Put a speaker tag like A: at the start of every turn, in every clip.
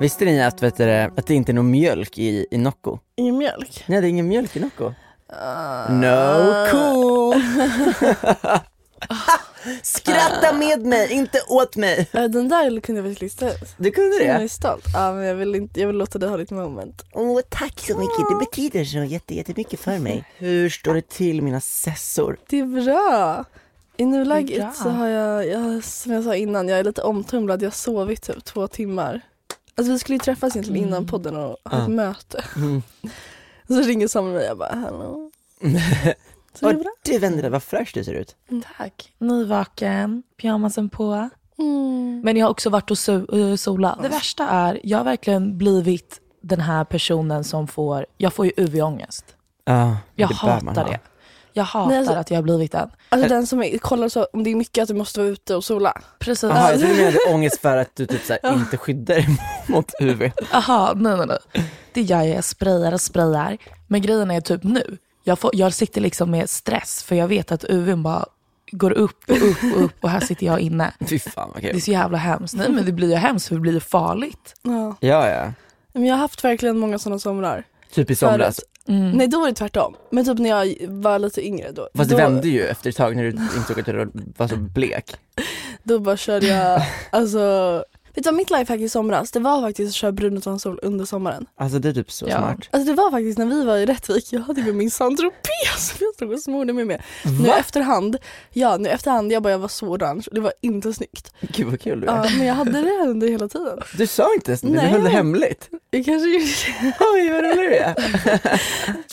A: Visste ni att, vet du, att det inte är någon mjölk i, i Nocco?
B: Ingen mjölk?
A: Nej det är ingen mjölk i Nocco. No cool! Skratta med mig, inte åt mig!
B: Äh, Den där kunde jag faktiskt lista ut.
A: Du kunde
B: Jag är
A: det?
B: stolt. Ja men jag vill, inte, jag vill låta dig ha ditt moment.
A: Åh tack så mycket, det betyder så jätte, jättemycket för mig. Hur står det till mina sessor?
B: Det är bra. I
C: Det
B: nuläget så har jag, jag, som jag sa innan, jag är lite omtumlad. Jag har sovit typ två timmar. Alltså vi skulle ju träffas egentligen innan podden och ha ett
A: Ja.
B: möte.
A: Mm.
B: Så ringer Samuel mig och jag bara hallå. Så det är
A: Och
B: bra.
A: du Vendela, vad fräsch du ser ut.
C: Tack. Nyvaken, pyjamasen på.
B: Mm.
C: Men jag har också varit och so- eh, solat. Det värsta är, jag har verkligen blivit den här personen som får, jag får ju UV-ångest.
A: Ja,
C: Jag
A: det bör man
C: hatar
A: ha.
C: det. Jag hatar
B: Nej, alltså-
C: att jag har blivit den.
B: Alltså den som är, kollar så, om det är mycket att du måste vara ute och sola.
C: Precis.
A: Jaha, jag trodde du menade ångest för att du typ så här, inte skyddar dig mot UV.
C: Jaha, nej nej nej. Det gör jag, jag sprayar och sprayar. Men grejen är typ nu, jag, får, jag sitter liksom med stress för jag vet att UVn bara går upp och upp och upp och här sitter jag inne.
A: Fy fan vad
C: Det är
A: kul.
C: så jävla hemskt. Nej men det blir ju hemskt för det blir ju farligt.
B: Ja.
A: Ja, ja.
B: Men jag har haft verkligen många sådana somrar.
A: Typ i somras.
C: Mm.
B: Nej då var det tvärtom. Men typ när jag var lite yngre då.
A: Fast det
B: då,
A: vände ju efter ett tag när du insåg att du var så blek.
B: Då bara körde jag, alltså Vet du vad mitt lifehack i somras, det var faktiskt att köra brun utan sol under sommaren.
A: Alltså det är typ så
C: Ja.
A: smart.
B: Alltså det var faktiskt när vi var i Rättvik, jag hade med min saint som jag stod och smorde mig med. Nu
A: Va?
B: efterhand, ja nu efterhand, jag bara jag var så orange och det var inte snyggt.
A: Gud vad kul du är.
B: Ja, men jag hade det under hela tiden.
A: Du sa inte ens det, du
B: Nej.
A: höll det hemligt.
B: Jag kanske gjorde det.
A: Oj vad rolig du är.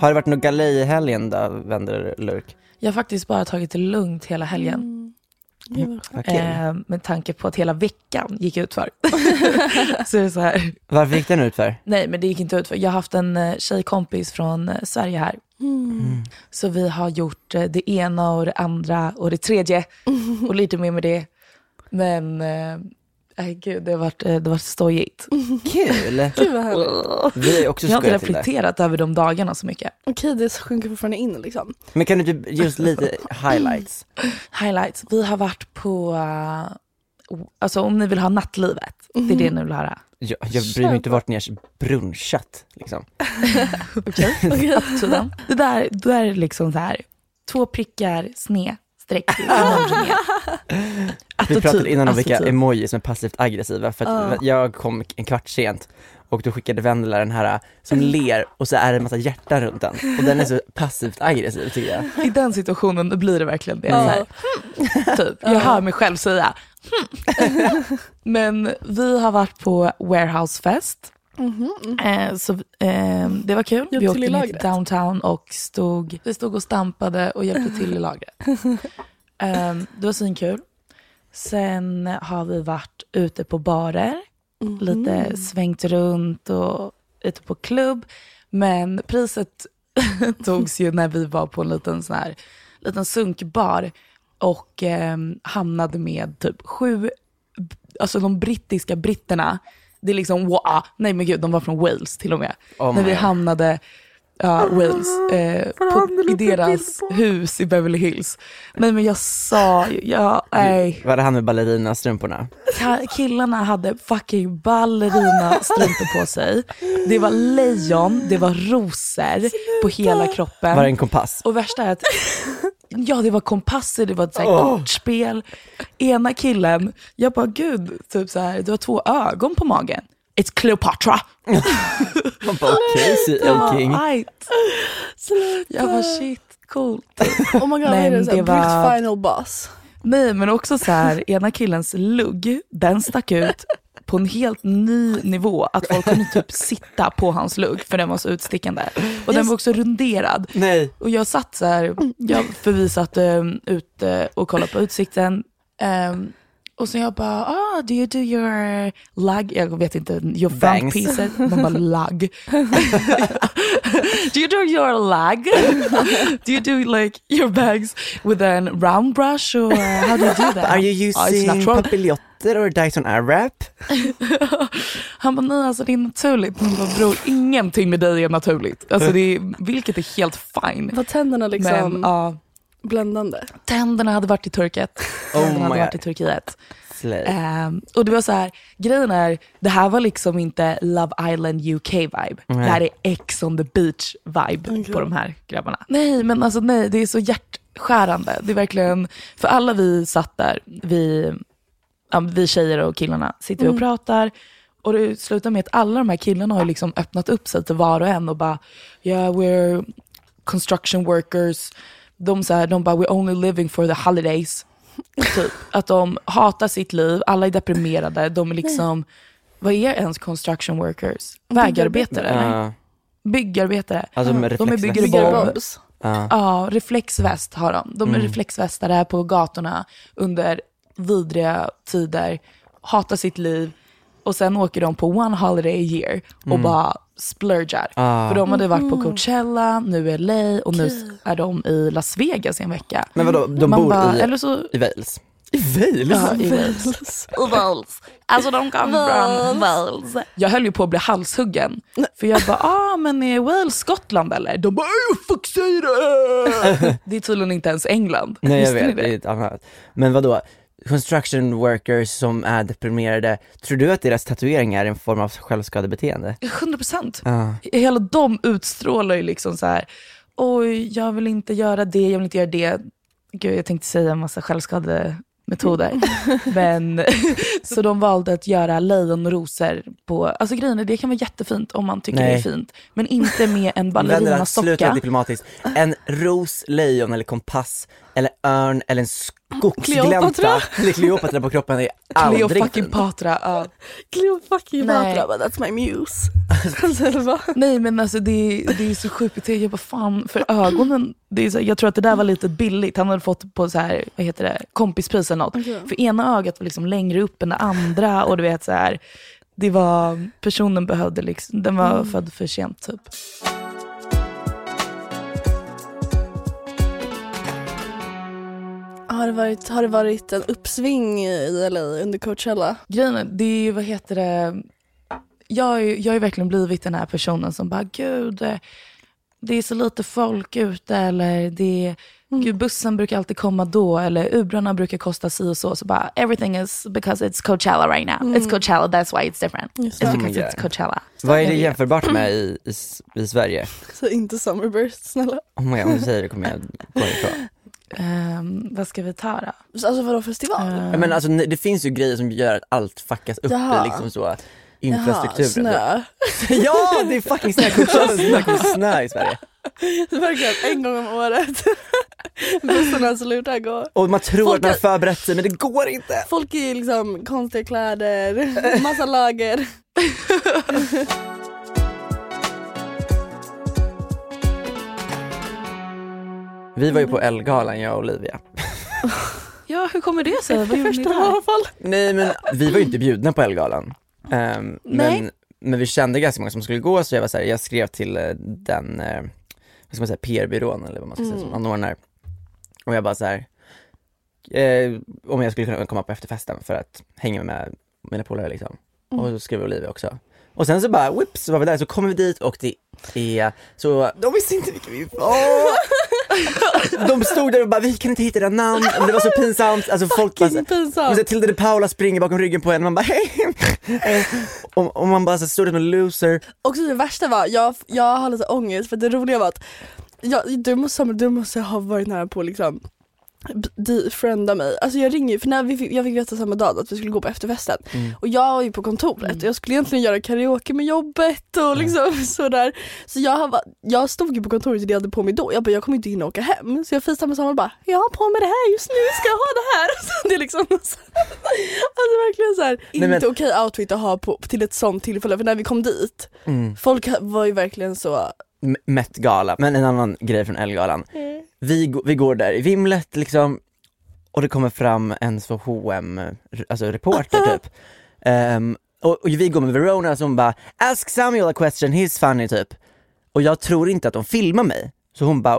A: Har det varit något galej i helgen då, vänder Lurk?
C: Jag har faktiskt bara tagit det lugnt hela helgen.
B: Mm.
A: Kul.
C: Eh, med tanke på att hela veckan gick ut för. så är det så här.
A: Varför gick den ut för?
C: Nej men det gick inte ut för. Jag har haft en eh, tjejkompis från eh, Sverige här.
B: Mm.
C: Så vi har gjort eh, det ena och det andra och det tredje och lite mer med det. Men eh, nej, gud, det har varit, eh, det har varit stojigt.
A: Kul!
B: Gud vad härligt.
A: Vi har ju också
C: Jag har inte reflekterat över de dagarna så mycket.
B: Okej det sjunker fortfarande in liksom.
A: Men kan du typ ge oss lite highlights?
C: Highlights. Vi har varit på, eh, alltså om ni vill ha nattlivet, det är det ni vill höra.
A: Jag, jag bryr mig inte vart ni har brunchat liksom.
C: Okej. To them. Det där, det där är liksom så här, två prickar, sned, streck.
A: Vi pratade innan om vilka emojis som är passivt aggressiva för att jag kom en kvart sent och då skickade Vendela den här som ler och så är det en massa hjärtan runt den och den är så passivt aggressiv tycker jag.
C: I den situationen blir det verkligen det. Så här, hmm, typ. Jag hör mig själv säga hmm. Men vi har varit på Fest Eh, så eh, det var kul.
B: Hjälpte
C: vi åkte
B: till
C: ner till downtown och stod, vi stod och stampade och hjälpte till i lagret. Eh, det var svinkul. Sen har vi varit ute på barer, lite svängt runt och ute på klubb. Men priset togs ju när vi var på en liten sån här liten sunkbar och eh, hamnade med typ sju, alltså de brittiska britterna. Det är liksom, wow, nej men gud, de var från Wales till och med.
A: Oh
C: när vi hamnade ja, Wales, eh, på, i deras hus i Beverly Hills. Nej men jag sa, ju- jag, nej.
A: Var det han med ballerinastrumporna?
C: Killarna hade fucking ballerina strumpor på sig. Det var lejon, det var rosor på hela kroppen.
A: Var det en kompass?
C: Och värsta är att, ja det var kompasser, det var ett så här kortspel. Ena killen, jag bara gud, typ så här, du har två ögon på magen. It's Cleopatra.
A: Man bara okej, Sea King.
C: Jag bara shit, coolt.
B: Oh my god,
C: Men
B: det?
C: Det var-
B: final boss.
C: Nej men också så här, ena killens lugg, den stack ut på en helt ny nivå. Att folk kunde typ sitta på hans lugg för den var så utstickande. Och den var också runderad.
A: Nej.
C: Och jag satt så här, jag, för vi satt um, ute och kollade på utsikten. Ehm, och så jag bara, ah, do you do your lag? Jag vet inte, your front pieces. Man bara, lag. do you do your lag? do you do like your bags with a round brush or how do you do that?
A: Are you
C: "Ah,
A: using
C: natural."
A: papiljotter or Dyson Airwrap?
C: Han bara, nej alltså det är naturligt. Jag bara, bror, ingenting med dig är naturligt. Alltså det är, vilket är helt fine.
B: Var tänderna liksom
C: Men ja,
B: bländande?
C: tänderna hade varit i Turkiet.
A: Oh
C: Tänderna hade
A: my
C: varit i. Turkiet. Ehm, och det var så här, grejen är, det här var liksom inte Love Island UK-vibe. Det här är Ex on the beach-vibe på de här grabbarna. Nej, men alltså nej, det är så hjärtskärande. Det är verkligen, för alla vi satt där, vi, ja, vi tjejer och killarna sitter och pratar. Och det slutar med att alla de här killarna har liksom öppnat upp sig till var och en och bara, yeah we're construction workers. De, så här, de bara, we're only living for the holidays. Typ. Att de hatar sitt liv, alla är deprimerade, de är liksom, vad är ens construction workers? Vägarbetare?
A: Ja,
C: Byggarbetare.
A: alltså med
C: De är
A: reflexväst.
C: byggare
B: Bigger
C: Bob.
B: bobs.
A: Ja.
C: Ja, reflexväst har de. De är
A: Mm.
C: reflexvästare på gatorna under vidriga tider, hatar sitt liv och sen åker de på one holiday a year och bara splurgar.
A: Mm. Ah.
C: För de hade varit på Coachella, nu är LA och nu är de i Las Vegas i en vecka.
A: Men vadå, de
C: Man
A: bor
C: bara,
A: i,
C: eller så,
A: i Wales? I Wales?
C: ja, i Wales. Wales. Alltså de kom från Wales. Jag höll ju på att bli halshuggen. För jag bara, ah men är Wales Skottland eller? De bara, "Ey, fuck säger det? Det är tydligen inte ens England.
A: Nej jag
C: Visste
A: vet, det är ett annat. Men vadå, construction workers som är deprimerade, tror du att deras tatuering är en form av självskadebeteende?
C: 100 procent.
A: Ja.
C: Hela de utstrålar ju liksom så här, oj jag vill inte göra det, jag vill inte göra det. Gud jag tänkte säga en massa självskademetoder. Men så de valde att göra lejonrosor på, alltså grejen är det kan vara jättefint om man tycker
A: Nej.
C: det är fint. Men inte med en
A: Vännerna, sluta
C: ballerinasocka.
A: diplomatiskt. En ros, lejon eller kompass, eller örn eller en skogsglänta,
B: Kleopatra.
A: Kleopatra på kroppen är aldrig
C: Cleo fucking
A: fint.
C: Patra. ja.
B: Cleo fucking
C: Nej.
B: Patra, but that's my muse. alltså?
C: Nej men alltså det, det är så sjukt beteende. Jag bara fan, för ögonen, det är så, jag tror att det där var lite billigt. Han hade fått på så här, vad heter det, kompispris eller något.
B: Okej.
C: För ena ögat var liksom längre upp än det andra och du vet så här, det var, personen behövde liksom, den var född för sent typ.
B: Har det, varit, har det varit en uppsving i LA under Coachella?
C: Grejen är, det är ju, vad heter det, jag, har ju- jag har ju verkligen blivit den här personen som bara, gud, eh, det är så lite folk ute eller det, gud, bussen brukar alltid komma då eller Ubrarna brukar kosta si och så. Så bara, everything is because it's Coachella right now. It's Coachella, that's why it's different.
B: Just
C: It's because
A: Mm,
C: it's Coachella.
A: Vad är
C: Jag
A: det jämförbart med i, i, i Sverige?
B: Så inte Summerburst, snälla.
A: Oh my God, om du säger det kommer jag gå ifrån.
C: Ehm, vad ska vi ta då?
B: Alltså vadå festival?
A: Ja, men alltså, det finns ju grejer som gör att allt fuckas upp
B: Jaha.
A: liksom så
B: Jaha,
A: infrastrukturen.
B: snö.
A: ja, det är fucking snö, om snö i Sverige.
B: Verkligen, en gång om året. Bussarna slutar gå.
A: Och man tror
B: Folk
A: att man har förberett sig men det går inte.
B: Folk i liksom konstiga kläder, massa lager.
A: Vi var ju på Ellegalan jag och Olivia.
C: Ja, hur kommer det sig? Vad gjorde ni
B: Första i
C: där?
B: alla fall.
A: Nej men vi var ju inte bjudna på Ellegalan. Ehm,
C: Nej.
A: men, men vi kände ganska många som skulle gå så jag var så här, jag skrev till eh, den, eh, vad ska man säga, PR-byrån eller vad man ska säga som anordnar. Och jag bara så här, eh, om jag skulle kunna komma på efterfesten för att hänga med mina polare liksom. Och så skrev Olivia också. Och sen så bara, whoops, så var vi där, så kom vi dit och det är så, de visste inte vilka vi var. De stod där och bara, vi kan inte hitta era namn, och det var så pinsamt, alltså folk bara,
B: pinsamt.
A: och så Tilde de Paula springer bakom ryggen på en, man bara hej! Och, och man bara så stod där en loser.
B: Också det värsta var, jag, jag har lite ångest för det roliga var att jag, du, måste, du måste ha varit nära på liksom defrienda mig. Alltså jag ringer för när vi fick, jag fick veta samma dag att vi skulle gå på efterfesten. Och jag var ju på kontoret. Och jag skulle egentligen göra karaoke med jobbet och liksom sådär. Så jag, jag stod ju på kontoret och det jag hade på mig då, jag bara jag kommer inte hinna åka hem. Så jag facetimade med Samuel och bara jag har på mig det här just nu, ska jag ha det här? Så det är liksom Alltså verkligen såhär,
A: Nej, men-
B: inte okej outfit att ha på, till ett sånt tillfälle. För när vi kom dit Folk var ju verkligen så,
A: M- Met-gala, men en annan grej från Ellegalan. Vi, vi går där i vimlet liksom och det kommer fram en så H&M, alltså reporter typ. Ehm, och, och vi går med Verona som bara, ask Samuel a question, he's funny typ. Och jag tror inte att de filmar mig, så hon bara,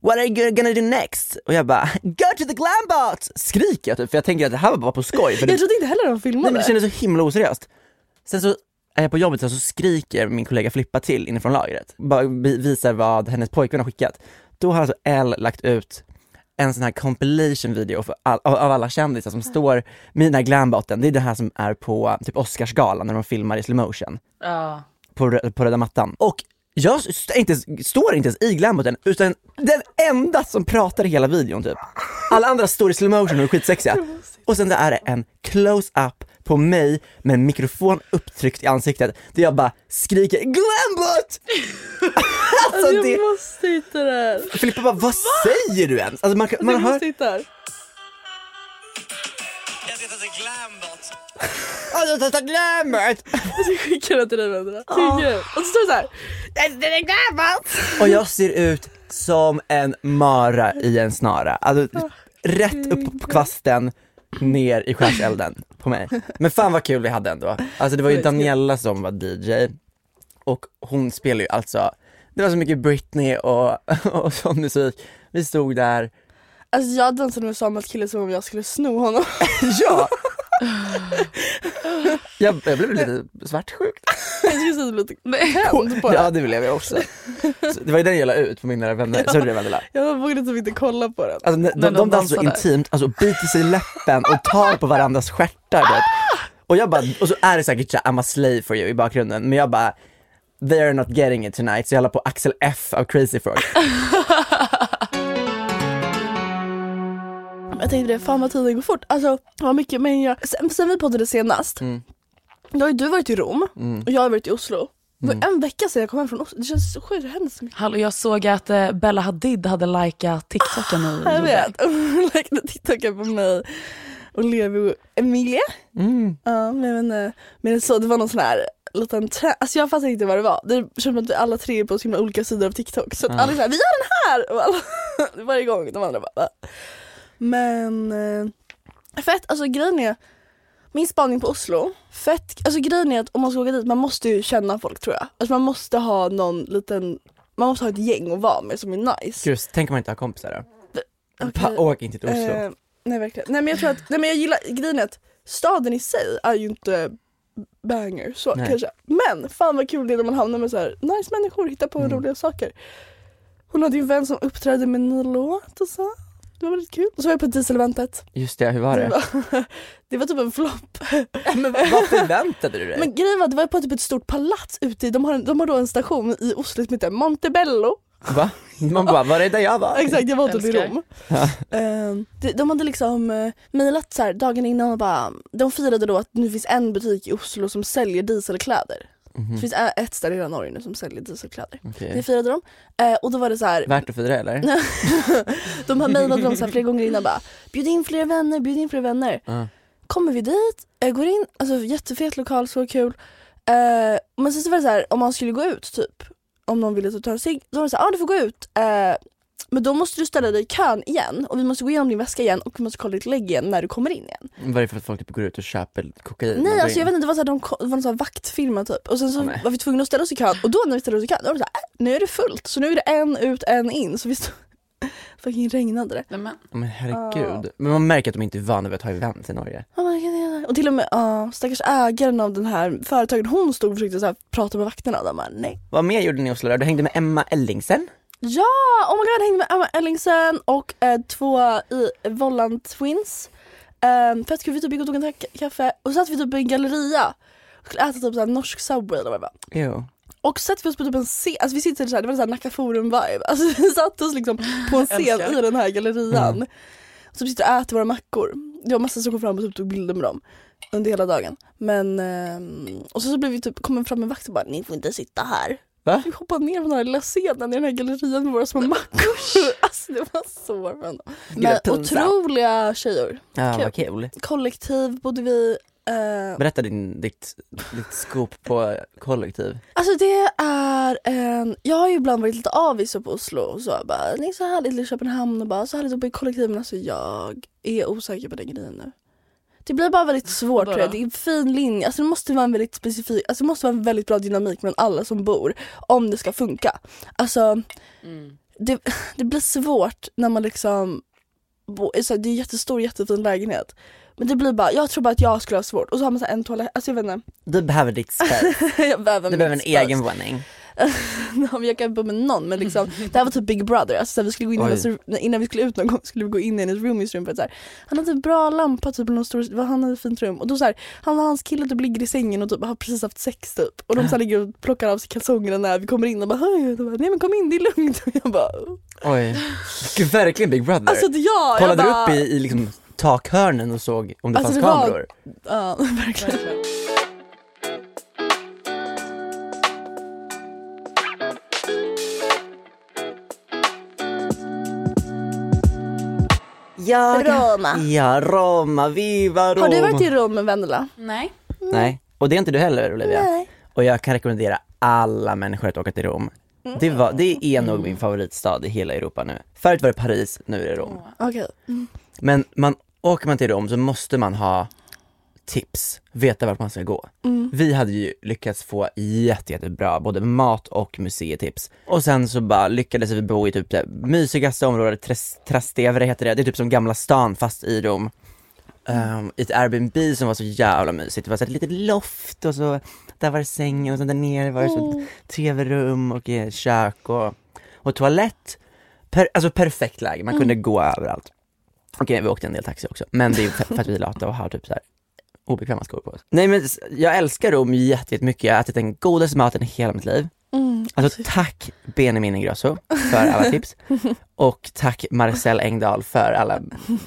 A: what are you gonna do next? Och jag bara, go to the glambot! Skriker jag typ, för jag tänker att det här var bara på skoj. För det,
B: jag trodde inte heller de
A: Nej
B: filmade.
A: men det kändes så himla oseriöst. Sen så är jag på jobbet och så skriker min kollega Flippa till inifrån lagret. Bara vi- visar vad hennes pojkvän har skickat. Då har alltså L lagt ut en sån här compilation video för all, av, av alla kändisar som står här glambotten. Det är det här som är på typ Oscarsgalan när de filmar i slow motion
C: Ja.
A: på, på röda mattan. Och jag st- inte, står inte ens i glamboten utan den enda som pratar i hela videon typ. Alla andra står i slow motion och är skitsexiga. Och sen där är det en close-up på mig med en mikrofon upptryckt i ansiktet där jag bara skriker glambot! alltså
B: Alltså,
A: det,
B: jag måste hitta det här.
A: Filippa bara, vad säger du ens? Alltså man, man
B: jag
A: hör,
B: måste hitta det här.
A: alltså jag testar glambot!
B: Jag ska skicka det till dig vänta. Skicka det. Och så står det såhär. Det är gammalt.
A: Och jag ser ut som en mara i en snara. Alltså rätt upp på kvasten, ner i skärselden på mig. Men fan vad kul vi hade ändå. Alltså det var ju Daniela som var DJ och hon spelar ju alltså, det var så mycket Britney och, och sån musik. Vi stod där,
B: Alltså jag dansade med Samuels kille som om jag skulle sno honom.
A: ja! Jag, jag blev lite svartsjuk.
B: Jag skulle lite tänd på det.
A: Ja det blev jag också. Så det var ju den jag la ut på mina nära vänner, såg du det Vendela?
B: Jag vågade typ inte kolla på den.
A: Alltså, de, de,
C: de
A: de dansar så intimt, alltså biter sig i läppen och tar på varandras stjärtar vet. Och jag bara, och så är det säkert såhär I'm a slave for you i bakgrunden, men jag bara They are not getting it tonight, så jag la på Axel F av Crazy Frog.
B: Jag tänkte det, fan vad tiden går fort. Alltså vad mycket men jag, sen, sen vi poddade senast,
A: Mm.
B: då har ju du varit i Rom och jag har varit i Oslo.
A: Mm.
B: en vecka sedan jag kom hem från Oslo, det känns så sjukt, det händer så mycket.
C: Hallå, jag såg att eh, Bella Hadid hade likat TikToken ni
B: Jag vet, hon likade TikToken på mig och Levi och Emilia.
A: Mm.
B: Ja men jag vet inte, men så, det var någon sån här liten trä- alltså jag fattar inte vad det var. Det känns som att alla tre är på så himla olika sidor av TikTok. Så att alla är såhär, vi har den här! Och alla, varje gång de andra bara? Men eh, fett, alltså grejen är min spaning på Oslo, fett, alltså grejen är att om man ska åka dit, man måste ju känna folk tror jag. Alltså man måste ha någon liten, man måste ha ett gäng att vara med som är nice.
A: Gud, tänk om man inte har kompisar då? Pa- Åk inte till Oslo.
B: Eh, nej verkligen. Nej men jag tror att, nej men jag gillar, grejen är att staden i sig är ju inte banger så
A: Nej.
B: kanske. Men fan vad kul det är när man hamnar med så här nice människor, hittar på
A: Mm.
B: roliga saker. Hon hade ju en vän som uppträdde med en ny låt och så. Det var väldigt kul. Och så var jag på dieseleventet.
A: Just det, hur var
B: Det
A: det?
B: var, det var typ en flopp.
A: Men vad förväntade du dig?
B: Men grejen var att det var på typ ett stort palats ute i, de har, en- de har då en station i Oslo som heter Montebello.
A: Va? Man bara, var det där jag var?
B: Exakt, jag var typ i. Rom. Ehm, de, de hade liksom uh, mejlat så här dagen innan och bara, de firade då att nu finns en butik i Oslo som säljer dieselkläder. Det finns ett ställe i hela Norge nu som säljer dieselkläder.
A: Okej.
B: Det firade de. Eh, och då var det så här,
A: Värt att fira eller?
B: de har mejlat dem så här flera gånger innan bara, bjud in fler vänner, bjud in fler vänner.
A: Ja.
B: Kommer vi dit, eh, går in, alltså jättefet lokal, så kul. Eh, men sen så var det så här, om man skulle gå ut typ, om någon ville ta en cigg, då var det så här, ah, du får gå ut. Men då måste du ställa dig i kön igen och vi måste gå igenom din väska igen och vi måste kolla ditt lägg igen när du kommer in igen.
A: Vad är det för att folk typ går ut och köper kokain?
B: Nej alltså jag vet inte, det var, så här, de, det var en sån här vaktfirma typ och sen så
A: nej.
B: var vi tvungna att ställa oss i kön och då när vi ställde oss i kön då var det så här, äh, nu är det fullt så nu är det en ut en in så vi stod, fucking regnade det.
C: Nej, men.
A: Men herregud. Men man märker att de inte är vana vid att ha event i Norge.
B: Oh my God, och till och med ja, stackars ägaren av den här företaget, hon stod och försökte så här, prata med vakterna och de bara nej.
A: Vad mer gjorde ni i Oslo då? Du hängde med Emma Ellingsen?
B: Ja! Oh my god, jag hängde med Emma Ellingsen och eh, två i Vollan Twins. Um, fett kul, vi typ gick och tog en kaffe och satt vi typ i en galleria och skulle äta typ så här norsk subway eller vad det var.
A: Jo.
B: Och så satt vi oss på typ en scen, alltså vi sitter såhär, det var en sån här Nacka Forum vibe. Alltså vi satt oss liksom på en scen i den här gallerian. Och så sitter och äter våra mackor. Det var massa som kom fram och typ tog bilder med dem under hela dagen. Men, ehm, och så, så blev vi typ, kom fram en vakt och bara ni får inte sitta här.
A: Va?
B: Vi hoppade ner på den här lilla scenen i den här gallerian med våra små mackor. alltså det var så random. Men otroliga tjejer.
A: Ja,
B: Kul.
A: vad kul.
B: Kollektiv bodde vi. eh,
A: Berätta din, ditt, ditt scoop på kollektiv.
B: Alltså det är en, jag har ju ibland varit lite avis på Oslo och så bara, det är så härligt i Köpenhamn och bara så härligt att bo i kollektiv men alltså jag är osäker på den grejen nu. Det blir bara väldigt svårt tror jag, det är en fin linje, alltså det måste vara en väldigt specifik, alltså det måste vara en väldigt bra dynamik mellan alla som bor om det ska funka. Alltså det, det blir svårt när man liksom, bo, så här, det är en jättestor jättefin lägenhet men det blir bara, jag tror bara att jag skulle ha svårt och så har man så här en toalett, alltså jag vet inte.
A: Du behöver ditt spel.
B: jag behöver
A: Du behöver en
B: space.
A: egen våning.
B: Men jag kan bo med någon men liksom, det här var typ Big Brother, alltså, så här, vi skulle gå in i hennes, innan vi skulle ut någon gång skulle vi gå in i hennes roomies rum för att så här, han hade en bra lampa typ, någon stor, han hade ett fint rum. Och då så här, han och hans kille typ ligger i sängen och typ har precis haft sex typ. Och de så här, ligger och plockar av sig kalsongerna när vi kommer in och bara, Hej, och bara nej men kom in det är lugnt. Och jag bara
A: Oj. Gud, verkligen Big Brother.
B: alltså ja,
A: Kollade du upp i, i liksom takhörnen och såg om det
B: Alltså,
A: fanns
B: det var-
A: kameror?
B: Ja verkligen.
A: Ja,
B: Roma.
A: Ja, Roma, viva Roma.
B: Har du varit i Rom med Vendela?
C: Nej.
A: Nej, och det är inte du heller Olivia.
B: Nej.
A: Och jag kan rekommendera alla människor att åka till Rom. Det, var, det är nog min favoritstad i hela Europa nu. Förut var det Paris, nu är det Rom.
B: Okej.
A: Men man, åker man till Rom så måste man ha tips, veta vart man ska gå. Vi hade ju lyckats få jätte, jättebra både mat och museitips. Och sen så bara lyckades vi bo i typ det mysigaste området, Tres- Trastevere heter det, det är typ som Gamla stan fast i Rom. Um, I ett Airbnb som var så jävla mysigt, det var så ett litet loft och så, där var det sängen och sen där nere var det så ett tv-rum och eh, kök och, och toalett. Per, alltså perfekt läge, man kunde gå överallt. Okej, vi åkte en del taxi också, men det är för, för att vi är lata och har typ så här obekväma skor på oss. Nej men jag älskar Rom jätte- jättemycket, jag har ätit den godaste maten i hela mitt liv.
B: Mm.
A: Alltså tack Benjamin Ingrosso för alla tips och tack Marcel Engdahl för alla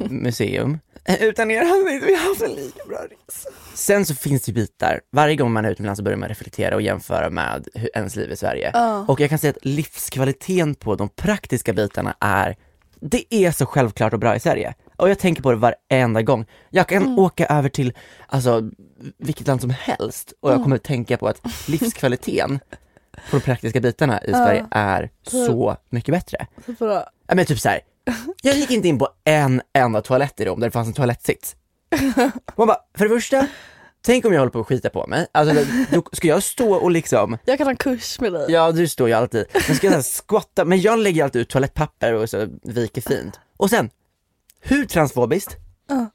A: museum. Eh, Utan er hade vi inte haft en lika bra resa. Sen så finns det bitar, varje gång man är utomlands så börjar man reflektera och jämföra med hur ens liv i Sverige.
B: Ja.
A: Och jag kan säga att livskvaliteten på de praktiska bitarna är, det är så självklart och bra i Sverige. Och jag tänker på det varenda gång. Jag kan åka över till, alltså vilket land som helst och jag kommer att tänka på att livskvaliteten på de praktiska bitarna i Sverige är så mycket bättre. Ja men typ så här. jag gick inte in på en enda toalett i Rom där det fanns en toalettsits. Man bara, för det första, tänk om jag håller på att skita på mig, alltså då ska jag stå och liksom
B: jag kan ha kurs med dig.
A: Ja du står ju alltid, men ska jag så här squatta, men jag lägger alltid ut toalettpapper och så viker fint. Och sen, hur transfobiskt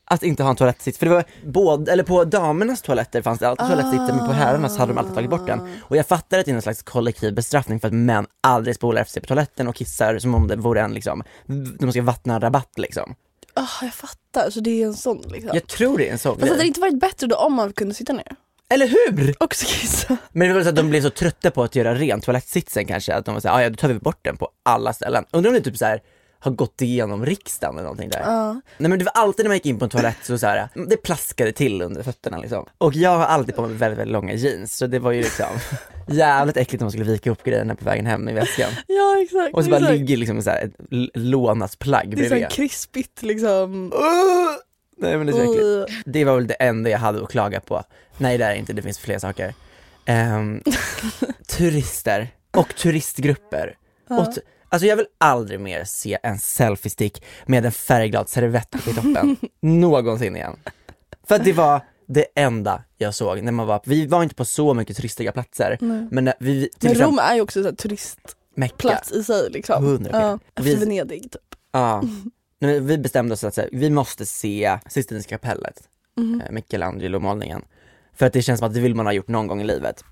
A: att inte ha en toalettsits, för det var både, eller på damernas toaletter fanns det alltid toalettsitser men på herrarnas hade de alltid tagit bort den. Och jag fattar att det är en slags kollektiv bestraffning för att män aldrig spolar efter sig på toaletten och kissar som om det vore en liksom, de ska vattna rabatt liksom.
B: Ah, jag fattar, så det är en sån liksom.
A: Jag tror det är en sån
B: Fast hade det inte varit bättre då om man kunde sitta ner?
A: Eller hur?
B: Också kissa.
A: Men det var så att de blev så trötta på att göra rent toalettsitsen kanske, att de var såhär, "Ah, ja då tar vi bort den på alla ställen. Undrar om det typ så här har gått igenom riksdagen eller någonting där. Nej men det var alltid när man gick in på en toalett så, så här, det plaskade till under fötterna liksom. Och jag har alltid på mig väldigt, väldigt långa jeans, så det var ju liksom jävligt äckligt om man skulle vika upp grejerna på vägen hem i väskan.
B: Ja exakt.
A: Och så bara
B: exakt.
A: ligger liksom så här ett lånat plagg
B: Det är
A: bredvid.
B: så krispigt liksom.
A: Nej men det är så äckligt.
B: Uh.
A: Det var väl det enda jag hade att klaga på. Nej det är inte, det finns fler saker. ehm, turister och turistgrupper. Och t- alltså jag vill aldrig mer se en selfiestick med en färgglad servett uppe i toppen, någonsin igen. För att det var det enda jag såg när man var, vi var inte på så mycket turistiga platser, men när vi,
B: Men Rom är ju också en turistplats i sig liksom.
A: 100
B: Ja, efter
A: Vi-
B: Venedig typ.
A: Ja. Nej, men Vi bestämde oss att så här, vi måste se Sistinska kapellet, eh, Michelangelo-målningen. För att det känns som att det vill man ha gjort någon gång i livet.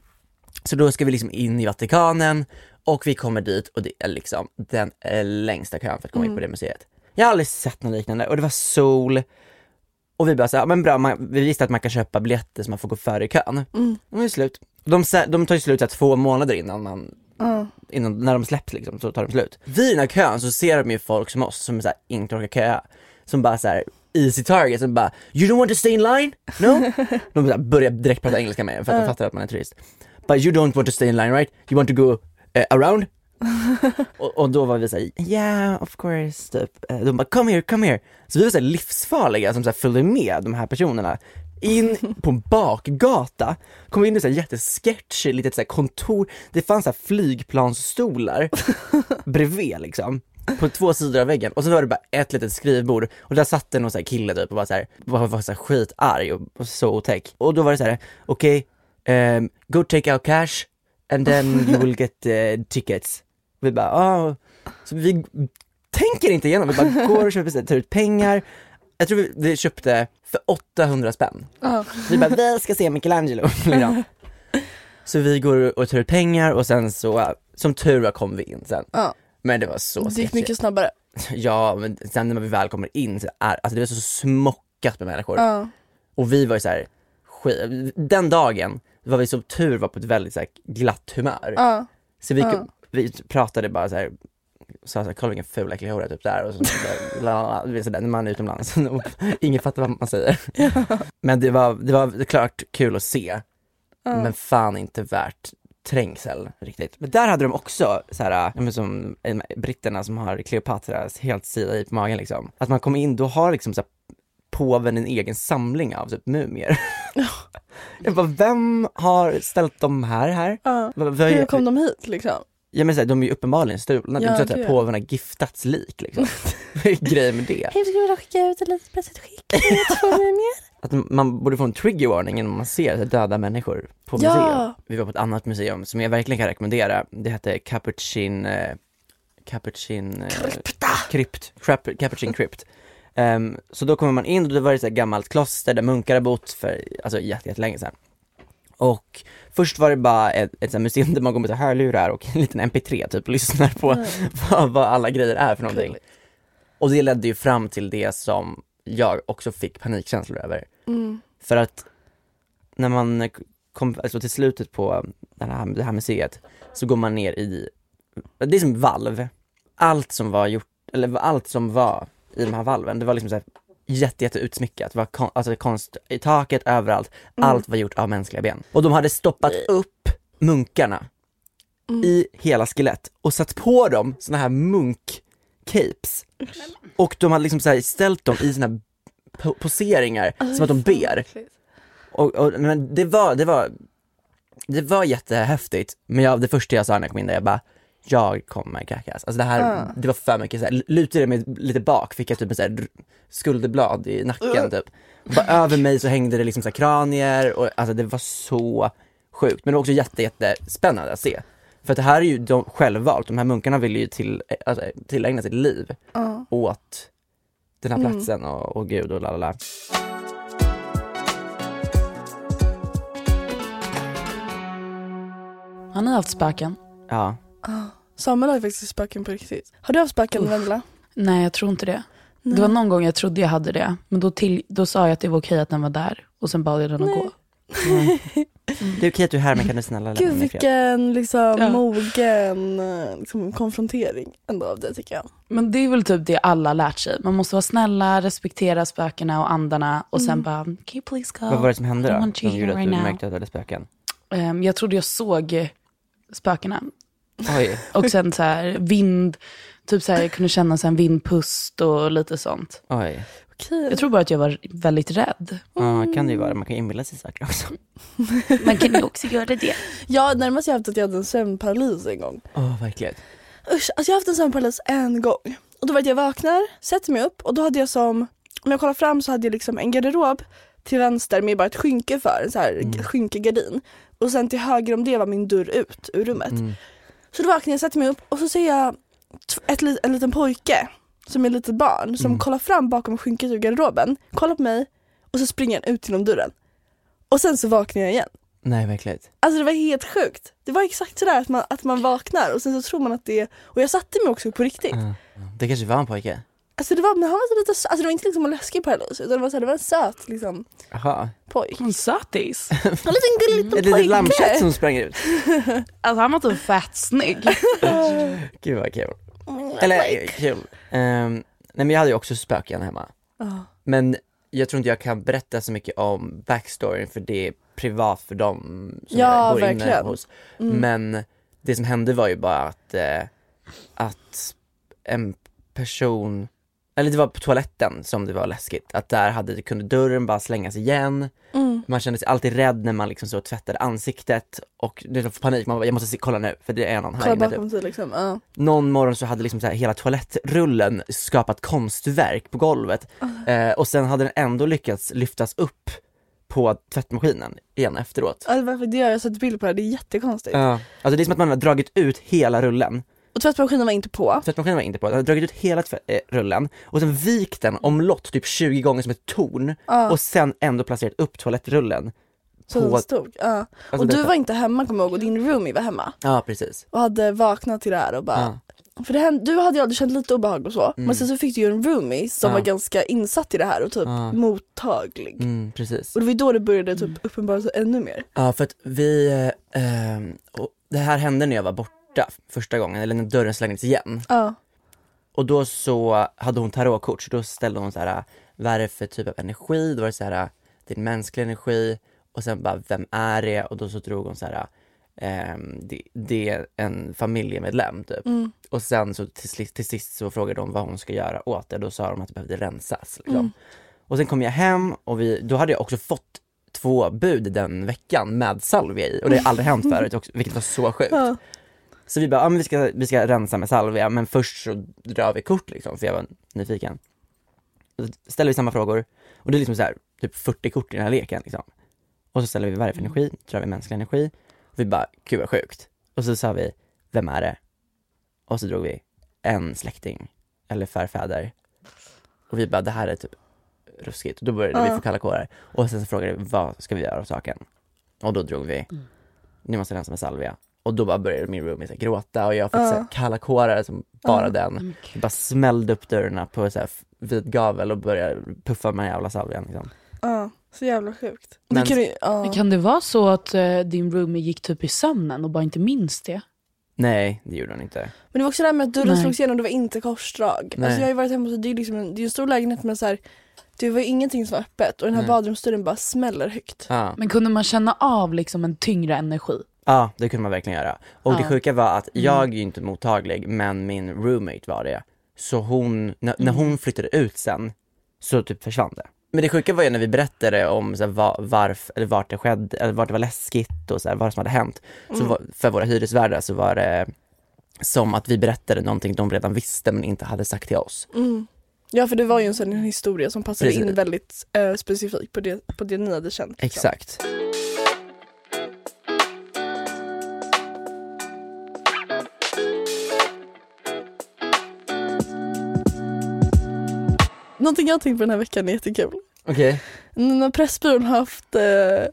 A: Så då ska vi liksom in i Vatikanen och vi kommer dit och det är liksom den eh, längsta kön för att komma in på det museet. Jag har aldrig sett något liknande och det var sol och vi bara så här, ja, men bra, man, vi visste att man kan köpa biljetter så man får gå före i kön.
B: Mm.
A: De är slut. De, de tar ju slut så här, två månader innan man
B: Ja.
A: innan, när de släpps liksom, så tar de slut. Vid den här kön så ser de ju folk som oss som så här, inte orkar köa, som bara så här easy target, som bara You don't want to stay in line? No? de börjar direkt prata engelska med för att de fattar att man är turist. But you don't want to stay in line right? You want to go eh, around? och, och då var vi såhär, yeah of course, typ. Eh, De bara come here, come here. Så vi var såhär livsfarliga som så här följde med de här personerna in på en bakgata, kom in i så här jättesketchy litet så här kontor, det fanns så här flygplansstolar bredvid liksom. På två sidor av väggen och så var det bara ett litet skrivbord och där satt det någon så kille typ och var så här, var, var så här skitarg och, och så otäck. Och då var det så här: okej, ehm, go take out cash and then you will get eh, tickets. Vi bara, ah. Så vi tänker inte igenom, vi bara går och köper, tar ut pengar. Jag tror vi, vi köpte för 800 spänn.
B: Ja.
A: Vi bara, vi ska se Michelangelo. Liksom. Så vi går och tar ut pengar och sen så, som tur var kom vi in sen.
B: Ja.
A: Men det var så
B: Det gick mycket snabbare.
A: Ja, men sen när vi väl kommer in så är, alltså det var så smockat med människor. Och vi var ju så här, den dagen var vi som tur var på ett väldigt så här, glatt humör.
B: Ja.
A: Så vi,
B: Ja.
A: vi pratade bara så här sa såhär, kolla vilken ful äcklig hora typ där och så, vet sådär, när man är utomlands ingen fattar vad man säger. Men det var, det var klart kul att se, men fan inte värt trängsel riktigt. Men där hade de också så här, ja, men som britterna som har Kleopatras helt sida i på magen liksom. Att man kommer in, då har liksom så här, påven en egen samling av typ mumier. Jag bara, vem har ställt dem här här?
B: Ja. Hur kom de hit liksom?
A: Ja men så här, de är ju uppenbarligen stulna, det är
B: Ja,
A: inte så att påven har giftats lik liksom. Grejen med det?
B: Hur skulle du skicka ut ett litet presentskick?
A: Att man borde få en trigger warning när man ser döda människor på
B: Ja.
A: museum. Vi var på ett annat museum som jag verkligen kan rekommendera. Det hette Capuchin, eh, Capuchin, eh, Krypt, Crap- Capuchin Crypt. Ehm, så då kommer man in och då var det så här gammalt kloster där munkar har bott för, alltså jätte- jättelänge sedan. Och först var det bara ett, ett museum där man går med hörlurar och en liten mp3 typ och lyssnar på vad, vad alla grejer är för någonting. Och det ledde ju fram till det som jag också fick panikkänslor över.
B: Mm.
A: För att när man kom alltså till slutet på det här, det här museet så går man ner i, det är som valv. Allt som var gjort, eller allt som var i de här valven, det var liksom så här jätte, jätte utsmyckat. Det var kon, alltså konst i taket, överallt. Allt var gjort av mänskliga ben. Och de hade stoppat upp munkarna i hela skelett och satt på dem såna här munk-capes. Och de hade liksom så ställt dem i såna po- poseringar, som att de ber. Och, och, men det var, det var, det var jättehäftigt, men jag, det första jag sa när jag kom in där, jag bara, jag kommer kräkas. Alltså det här, det var för mycket så här, lutade mig lite bak, fick jag typ en så här r- skulderblad i nacken typ. Bara över mig så hängde det liksom så här kranier och alltså det var så sjukt, men det var också jätte, jättespännande att se. För att det här är ju de självvalt, de här munkarna ville ju till, alltså, tillägna sitt liv åt den här platsen och, och gud och lalala.
C: Har ni haft spöken?
A: Ja.
B: Samuel har ju faktiskt spöken på riktigt. Har du haft spöken Vendela?
C: Nej, jag tror inte det. Det var någon gång jag trodde jag hade det, men då, till, då sa jag att det var okej att den var där och sen bad jag den att gå.
A: Det är okej att du är här men kan du snälla lämna
B: Gud
A: mig i fred?
B: vilken liksom
C: Ja.
B: mogen liksom, konfrontering ändå av det tycker jag.
C: Men det är väl typ det alla har lärt sig. Man måste vara snälla, respektera spökena och andarna och sen bara, can you please go?
A: Vad var det som hände då? Som gjorde att du
C: right
A: märkte att du hade spöken?
C: Ehm, jag trodde jag såg spökena.
A: Oj,
C: Och sen så här vind, typ så här, jag kunde känna så här en vindpust och lite sånt.
A: oj.
B: Okej.
C: Jag tror bara att jag var väldigt rädd.
A: Ja, kan det ju vara. Man kan inbilla sig saker också.
C: Man kan ju också göra det.
B: Ja närmast jag haft att jag hade en sömnparalys en gång.
A: Åh, verkligen.
B: Usch, alltså jag har haft en sömnparalys en gång. Och då var det att jag vaknar, sätter mig upp och då hade jag som, om jag kollar fram så hade jag liksom en garderob till vänster med bara ett skynke för, en så här mm. skynkegardin. Och sen till höger om det var min dörr ut ur rummet.
A: Mm.
B: Så då vaknar jag, sätter mig upp och så ser jag ett, en liten pojke som är ett litet barn som
A: Mm.
B: kollar fram bakom skynket ur garderoben, kollar på mig och så springer han ut genom dörren. Och sen så vaknar jag igen.
A: Nej, verkligen.
B: Alltså det var helt sjukt. Det var exakt sådär att man, att man vaknar och sen så tror man att det är, och jag satte mig också på riktigt.
A: Ja. Det kanske var en pojke.
B: Alltså det var, men han var så lite, alltså det var inte liksom en läskig paralys utan det var, så här, det var en söt liksom
A: Jaha.
B: pojk.
C: En sötis.
B: En liten gullig liten
A: Ett litet
B: pojke.
A: lammkött som sprang ut.
C: Alltså han var typ fett snygg.
A: Gud vad kul. Eller kul. Ehm, nej men jag hade ju också spöken hemma. Men jag tror inte jag kan berätta så mycket om backstoryn för det är privat för dem som
B: Ja,
A: jag går inne
B: verkligen.
A: hos.
B: Mm.
A: Men det som hände var ju bara att, eh, att en person, eller det var på toaletten som det var läskigt, att där hade, kunde dörren bara slängas igen,
B: Mm.
A: man kände sig alltid rädd när man liksom så tvättade ansiktet och det var panik, man bara, jag måste se, kolla nu för det är någon här
B: Kolla
A: inne typ.
B: sig liksom. Ja.
A: Någon morgon så hade liksom så här hela toalettrullen skapat konstverk på golvet eh, och sen hade den ändå lyckats lyftas upp på tvättmaskinen igen efteråt.
B: Alltså, varför det har jag sett bild på det det är jättekonstigt.
A: Ja. Alltså det är som att man har dragit ut hela rullen,
B: Och tvättmaskinen var inte på.
A: tvättmaskinen var inte på, den hade dragit ut hela eh, rullen och sen vikt den omlott typ 20 gånger som ett torn
B: Ja,
A: och sen ändå placerat upp toalettrullen.
B: så
A: på-
B: den stod. Ja.
A: Alltså
B: och du
A: detta-
B: var inte hemma kommer jag ihåg och din roomie var hemma.
A: Ja precis.
B: Och hade vaknat till det här och bara
A: Ja.
B: För det hände, du hade ju aldrig känt lite obehag och så,
A: Mm.
B: men sen så fick du ju en roomie som
A: Ja.
B: var ganska insatt i det här och typ
A: Ja.
B: mottaglig.
A: Mm, precis.
B: Och det var ju då det började typ uppenbara sig ännu mer.
A: Ja för att vi, eh, och det här hände när jag var borta första gången, eller när dörren slängdes igen.
B: Ja.
A: Och då så hade hon tarotkort, så då ställde hon så här, vad är det för typ av energi? Då var det så här, det är en mänsklig energi och sen bara, vem är det? Och då så drog hon så här, ehm, det, det är en familjemedlem typ.
B: Mm.
A: Och sen så till, till sist så frågade de vad hon ska göra åt det, då sa de att det behövde rensas. Liksom.
B: Mm.
A: Och sen kom jag hem och vi, då hade jag också fått två bud den veckan med salvia i och det har aldrig hänt förut vilket var så sjukt.
B: Ja.
A: Så vi bara, ja men vi ska, vi ska rensa med salvia men först så drar vi kort liksom, för jag var nyfiken. Så ställer vi samma frågor och det är liksom så här, typ 40 kort i den här leken liksom. Och så ställer vi det för energi, drar vi mänsklig energi. Och vi bara, gud vad sjukt. Och så sa vi, vem är det? Och så drog vi en släkting, eller förfäder. Och vi bara, det här är typ ruskigt. Och då började vi
B: Ja.
A: få kalla kårar. Och sen så frågade vi, vad ska vi göra åt saken? Och då drog vi, ni måste rensa med salvia. Och då bara började min roomie gråta och jag fick här kalla kårar som bara
B: Ja.
A: den. Jag bara smällde upp dörrarna på så här vid gavel och började puffa med jävla salvian liksom.
B: Ja, så jävla sjukt.
A: Men-
B: det kan ju, ja.
C: Kan det vara så att eh, din roomie gick typ i sömnen och bara inte minns det?
A: Nej, det gjorde hon inte.
B: Men det var också det här med att dörren
C: Nej.
B: slogs igen och det var inte korsdrag.
A: Nej.
B: Alltså jag har ju varit hemma hos det är liksom en, det är en stor lägenhet men så här, det var ju ingenting som var öppet och den här badrumsdörren bara smäller högt.
A: Ja.
C: Men kunde man känna av liksom en tyngre energi?
A: Ja, det kunde man verkligen göra. Och det sjuka var att
B: Mm.
A: jag är ju inte mottaglig, men min roommate var det. Så hon, när, när
B: Mm.
A: hon flyttade ut sen, så typ försvann det. Men det sjuka var ju när vi berättade om så här, var, varf, eller vart det skedde, eller vart det var läskigt och så här, vad som hade hänt. Så
B: Mm.
A: var, för våra hyresvärdar så var det som att vi berättade någonting de redan visste men inte hade sagt till oss.
B: Mm. Ja för det var ju en sån historia som passade
A: Precis.
B: in väldigt eh, specifikt på det, på det ni hade känt. liksom.
A: Exakt.
B: Någonting jag har tänkt på den här veckan är jättekul.
A: Okej,
B: När Pressbyrån har haft eh,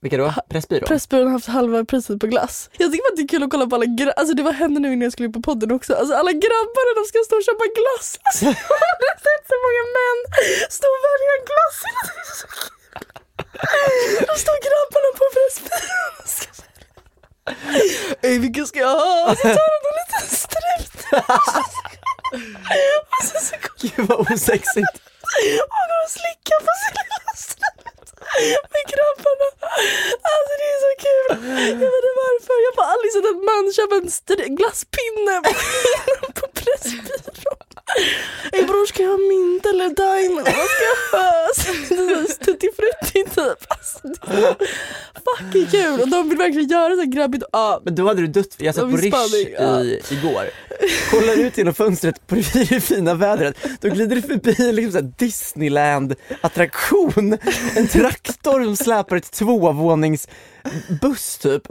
A: vilka då? Pressbyrån?
B: Pressbyrån har haft halva priset på glass. Jag tycker bara att det är kul att kolla på alla grabbar, alltså det var hände nu innan jag skulle på podden också, alltså alla grabbar när de ska stå och köpa glass. Alltså, jag har aldrig sett så många män stå och välja glass. Det är så kul. Då står grabbarna på Pressbyrån och ska välja. Ey vilken ska jag ha? Och så tar de en liten strut. Och så, så går
A: Gud vad osexigt.
B: och går och slickar på sin lilla strut med grabbarna. Alltså det är så kul. Jag vet inte varför. Jag har aldrig sett en man köpa en glasspinne på, Pressbyrån. Ey bror ska jag ha mint eller diamond, vad ska jag ha? Tutti frutti typ. Alltså, det är fucking kul och de vill verkligen göra så grabbigt. Ja,
A: Men då hade du dött, jag satt
B: Ja,
A: på Rish i, igår, kollar ut genom fönstret på det fina vädret, då glider det förbi liksom så Disneyland attraktion, en traktor som släpar ett tvåvånings buss typ,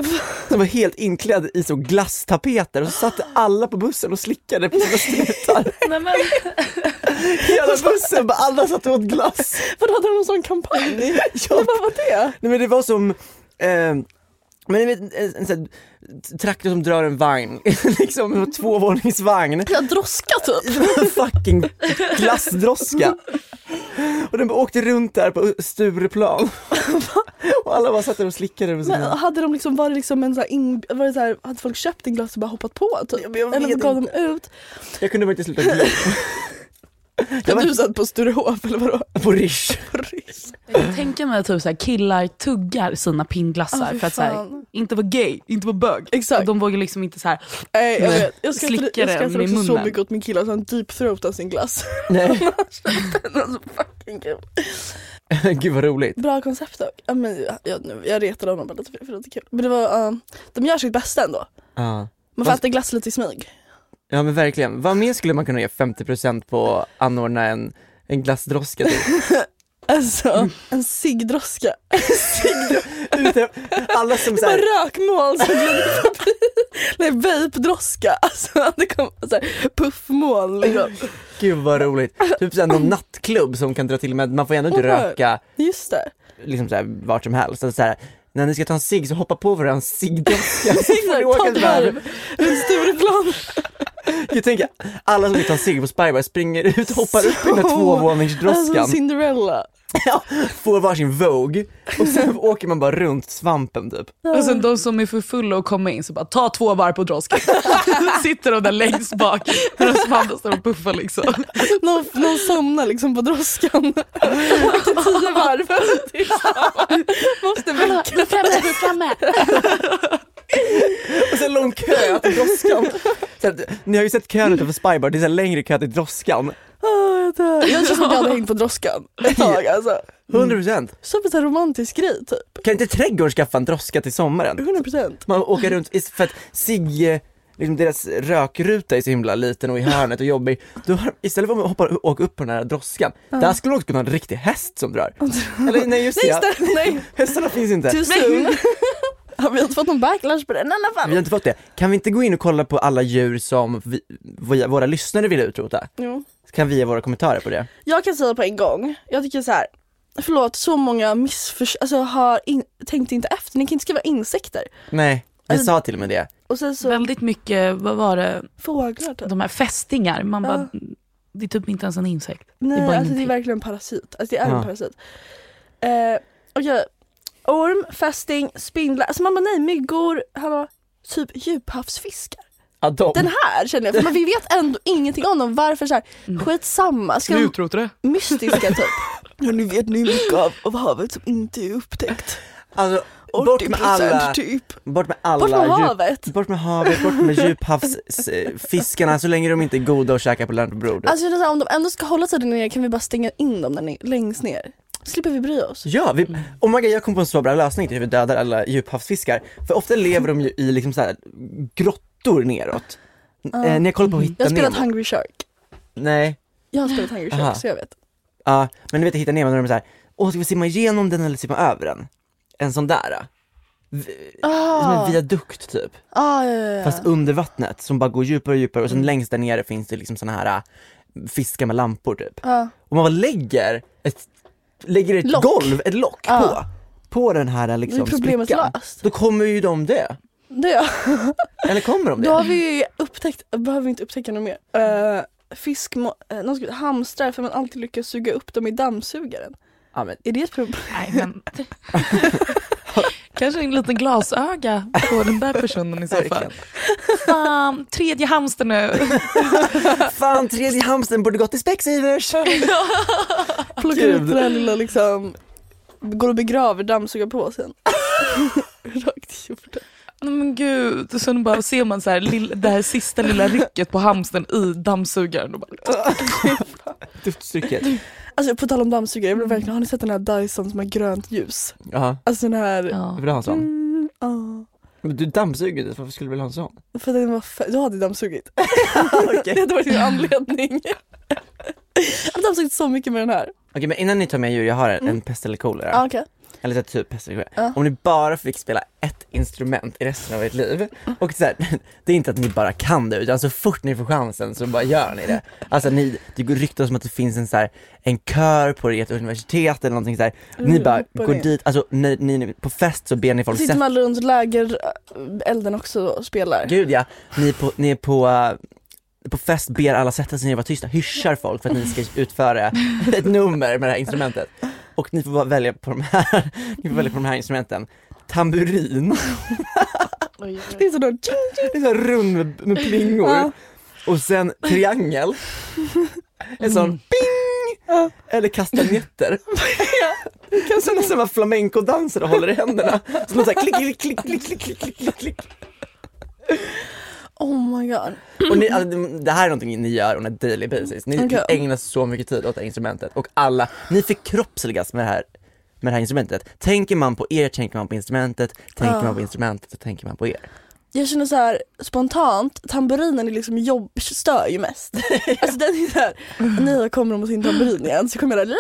A: som var helt inklädd i så glasstapeter och så satt alla på bussen och slickade på sina.
C: Nej, men,
A: Hela bussen, bara alla satt och åt glass.
B: vadå hade de någon sån kampanj?
A: Ja.
B: Vad var det?
A: Nej men det var som, eh, men ni vet en, en sån här traktor som drar en vagn, liksom en tvåvåningsvagn.
B: Ja, droska typ.
A: fucking glassdroska. Och den åkte runt där på Stureplan. Och alla bara satt där och slickade
B: Men
A: sina...
B: hade de liksom, var det liksom en så här, in, var det så här, hade folk köpt en glass och bara hoppat på typ?
A: Men
B: Eller gav de ut?
A: Jag kunde bara inte sluta glömma.
B: Ja, du satt på Sturehof eller vadå?
A: På Rish.
C: jag kan tänka mig att typ så här, killar tuggar sina pingglassar
B: Ah, fy
C: för att så här, inte vara gay, inte vara bög.
B: Exakt.
C: Och de vågar liksom inte så här.
B: Nej jag vet, jag skrattade,
C: Slicka
B: jag
C: i
B: också så
C: munnen.
B: mycket åt min kille, så han deep throatade sin glass.
A: Nej,
B: så
A: gud vad roligt.
B: Bra koncept dock. Ja, men, jag, jag, jag retade honom bara lite för det var kul. Men det var, uh, de gör sitt bästa ändå.
A: Ja.
B: Man får äta glass lite i smyg.
A: Ja men verkligen, vad mer skulle man kunna ge 50% på att anordna en, en glassdroska till?
B: Alltså en ciggdroska.
A: Alla som såhär,
B: rökmål som glider förbi. Nej vape-droska. Alltså det kom så här, puffmoln liksom.
A: gud vad roligt. Typ såhär någon nattklubb som kan dra till med, man får ändå inte röka
B: Just det.
A: liksom såhär vart som helst. Så såhär, när ni ska ta en cigg så hoppa på varandra åka
B: ta
A: ett varv.
B: runt Stureplan.
A: Jag tänker, alla som vill ta en cigg på Spybar springer ut, hoppar upp i den här tvåvåningsdroskan,
B: Alltså Cinderella.
A: får varsin Vogue och sen åker man bara runt svampen typ.
C: Och sen de som är för fulla och kommer in så bara ta två varv på droskan. Sitter de där längst bak medan andra står och puffar liksom.
B: Någon, någon somnar liksom på droskan. Åker tio varv. Måste väcka.
C: Nu är framme, nu är framme.
A: Och sen lång kö till droskan. Så ni har ju sett kön utanför Spybar, det är så längre kö till droskan.
B: Åh, jag känns som att jag hade hängt på droskan ett tag alltså.
A: 100%.
B: Som en sån här romantisk grej typ.
A: Kan inte trädgården skaffa en droska till sommaren?
B: 100%.
A: Man åker runt, för att Sigge, liksom deras rökruta är så himla liten och i hörnet och jobbig. Då har, istället för att hoppa åka upp på den här droskan, där skulle man också kunna ha en riktig häst som drar. Eller nej just det,
B: Nej, just det. Nej.
A: hästarna finns inte.
B: Too soon. Har vi inte fått någon backlash på den i alla
A: Vi
B: fall?
A: har inte fått det. Kan vi inte gå in och kolla på alla djur som vi, vi, våra lyssnare vill utrota?
B: Jo.
A: Kan vi ge våra kommentarer på det?
B: Jag kan säga på en gång, jag tycker så här. Förlåt, så många missförstånd, alltså har in, tänkt inte efter, ni kan inte skriva insekter.
A: Nej, vi
B: Alltså-
A: sa till och med det.
B: Och sen så
C: Väldigt mycket, vad var det,
B: fåglar typ.
C: de här fästingar. Man bara, det är typ inte ens en insekt.
B: Nej,
C: det är bara
B: alltså det är verkligen en parasit. Alltså det är
A: Ja.
B: en parasit. Eh, okej, orm, fästing, spindlar, alltså man bara nej, myggor, hallå, typ djuphavsfiskar.
A: Ja, de.
B: Den här känner jag, för men vi vet ändå ingenting om dem, varför så här, skitsamma, ska de
C: utrota det?
B: mystiska typ? Ja, nu vet ni mycket av, av havet som inte är upptäckt.
A: Alltså, bort
B: 80%
A: med alla,
B: typ.
A: bort med alla
B: Bort med
A: djup-
B: havet.
A: Bort med havet, bort med djuphavsfiskarna så länge de inte är goda och käkar på lantbrodet.
B: Alltså här, om de ändå ska hålla sig där nere kan vi bara stänga in dem där nere, längst ner. Slipper vi bry oss.
A: Ja, vi, oh my God, jag kom på en så bra lösning till hur vi dödar alla djuphavsfiskar. För ofta lever de ju i liksom så här grottor neråt. Eh, när jag kollar på Hitta
B: Jag har spelat
A: Nemo.
B: Hungry Shark.
A: Nej,
B: Jag har spelat Hungry Shark
A: Aha.
B: så jag vet.
A: ja, men du vet Hitta Nemo när de är såhär, åh ska vi simma igenom den eller simma över den? En sån där. ah. Som en viadukt typ,
B: Ah, ja, ja, ja.
A: fast under vattnet som bara går djupare och djupare och
B: Mm.
A: sen längst där nere finns det liksom såna här ah, fiskar med lampor typ.
B: Ja.
A: Och man bara lägger ett, lägger ett
B: Lock.
A: golv, ett lock
B: Ja.
A: på, på den här
B: är
A: liksom
B: problemet
A: sprickan.
B: löst.
A: Då kommer ju de dö.
B: Det ja.
A: Eller kommer de det?
B: Då har vi upptäckt, behöver vi inte upptäcka något mer. Uh, fisk, uh, någon skulle, hamstrar för man alltid lyckas suga upp dem i dammsugaren.
A: Ja, men,
B: Är det ett problem?
C: Nej men. Kanske en liten glasöga på den där personen i så fall. Fan, tredje hamster nu.
A: Fan, tredje hamsten borde gått till Specsavers!
B: Plocka ut den här lilla liksom, går och begraver dammsugarpåsen. Rakt i jorden.
C: Men gud, och sen bara ser man så här, det här sista lilla rycket på hamstern i dammsugaren. Och bara,
A: Duftstycket.
B: Alltså på tal om dammsugare, jag vill verkligen, har ni sett den här Dyson som har grönt ljus?
A: Jaha,
B: Alltså den här...
C: Ja.
A: vill du ha en sån?
B: Mm, ja.
A: Men du dammsuger varför skulle du vilja ha en sån?
B: För den var fe- du hade dammsugit.
A: Okej.
B: Det hade varit din anledning. Jag har dammsugit så mycket med den här.
A: Okej men innan ni tar med djur, jag har en, en pest eller kolera.
B: Ja, okej.
A: Eller så typ.
B: Ja.
A: Om ni bara fick spela ett instrument i resten av ert liv, och så här, det är inte att ni bara kan det, utan så fort ni får chansen så bara gör ni det. Alltså ni, det går ryktas om att det finns en så här, en kör på ert universitet eller någonting så här. ni bara går dit, alltså ni, ni, på fest så ber ni folk
B: Sitter man runt lägerelden också och spelar?
A: Gud ja, ni är på, ni är på, eh, på fest ber alla sätta sig ner och vara tysta, hyschar folk för att ni ska utföra ett nummer med det här instrumentet och ni får bara välja på de här, ni får välja på de här instrumenten. Tamburin.
B: det är sådär,
A: det är sådär rund med, med plingor. Och sen triangel. En sån ping! Eller kastanjetter. Sådana som var flamencodansare håller i händerna. Så man såhär klick, klick, klick, klick, klick, klick, klick.
B: Oh my god.
A: Och ni, alltså, det- här är någonting ni gör on a daily basis. Ni
B: Okej.
A: ägnar så mycket tid åt det här instrumentet och alla, ni förkroppsligas med det här med det här instrumentet. Tänker man på er tänker man på instrumentet, tänker
B: Ja.
A: man på instrumentet så tänker man på er.
B: Jag känner så här spontant, tamburinen är liksom jobb, stör ju mest. Alltså den är såhär, jag kommer med sin tamburin igen så kommer jag där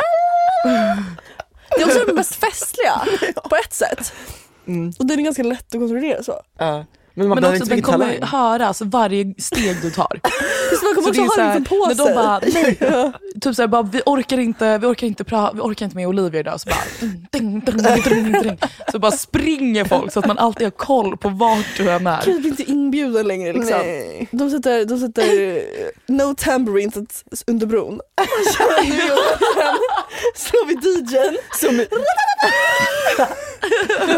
B: Det är också det mest festliga på ett sätt.
A: Mm.
B: Och den är ganska lätt att kontrollera så.
A: Ja. Men man
C: Men också
A: inte
C: den kommer
A: talang.
C: höra alltså, varje steg du tar.
B: Just, man kommer
C: Så
B: också ha den liksom på
C: när de
B: sig.
C: bara, nej, typ såhär bara, vi orkar inte, vi orkar inte, pra, vi orkar inte med Olivia idag, så bara, ding, ding, ding, ding, ding. så bara springer folk så att man alltid har koll på vart du än är.
B: Gud, blir inte inbjuden längre liksom.
A: Nej.
B: De sätter, de sätter eh, no tambourines under bron. Slår vi DJn.
A: Som,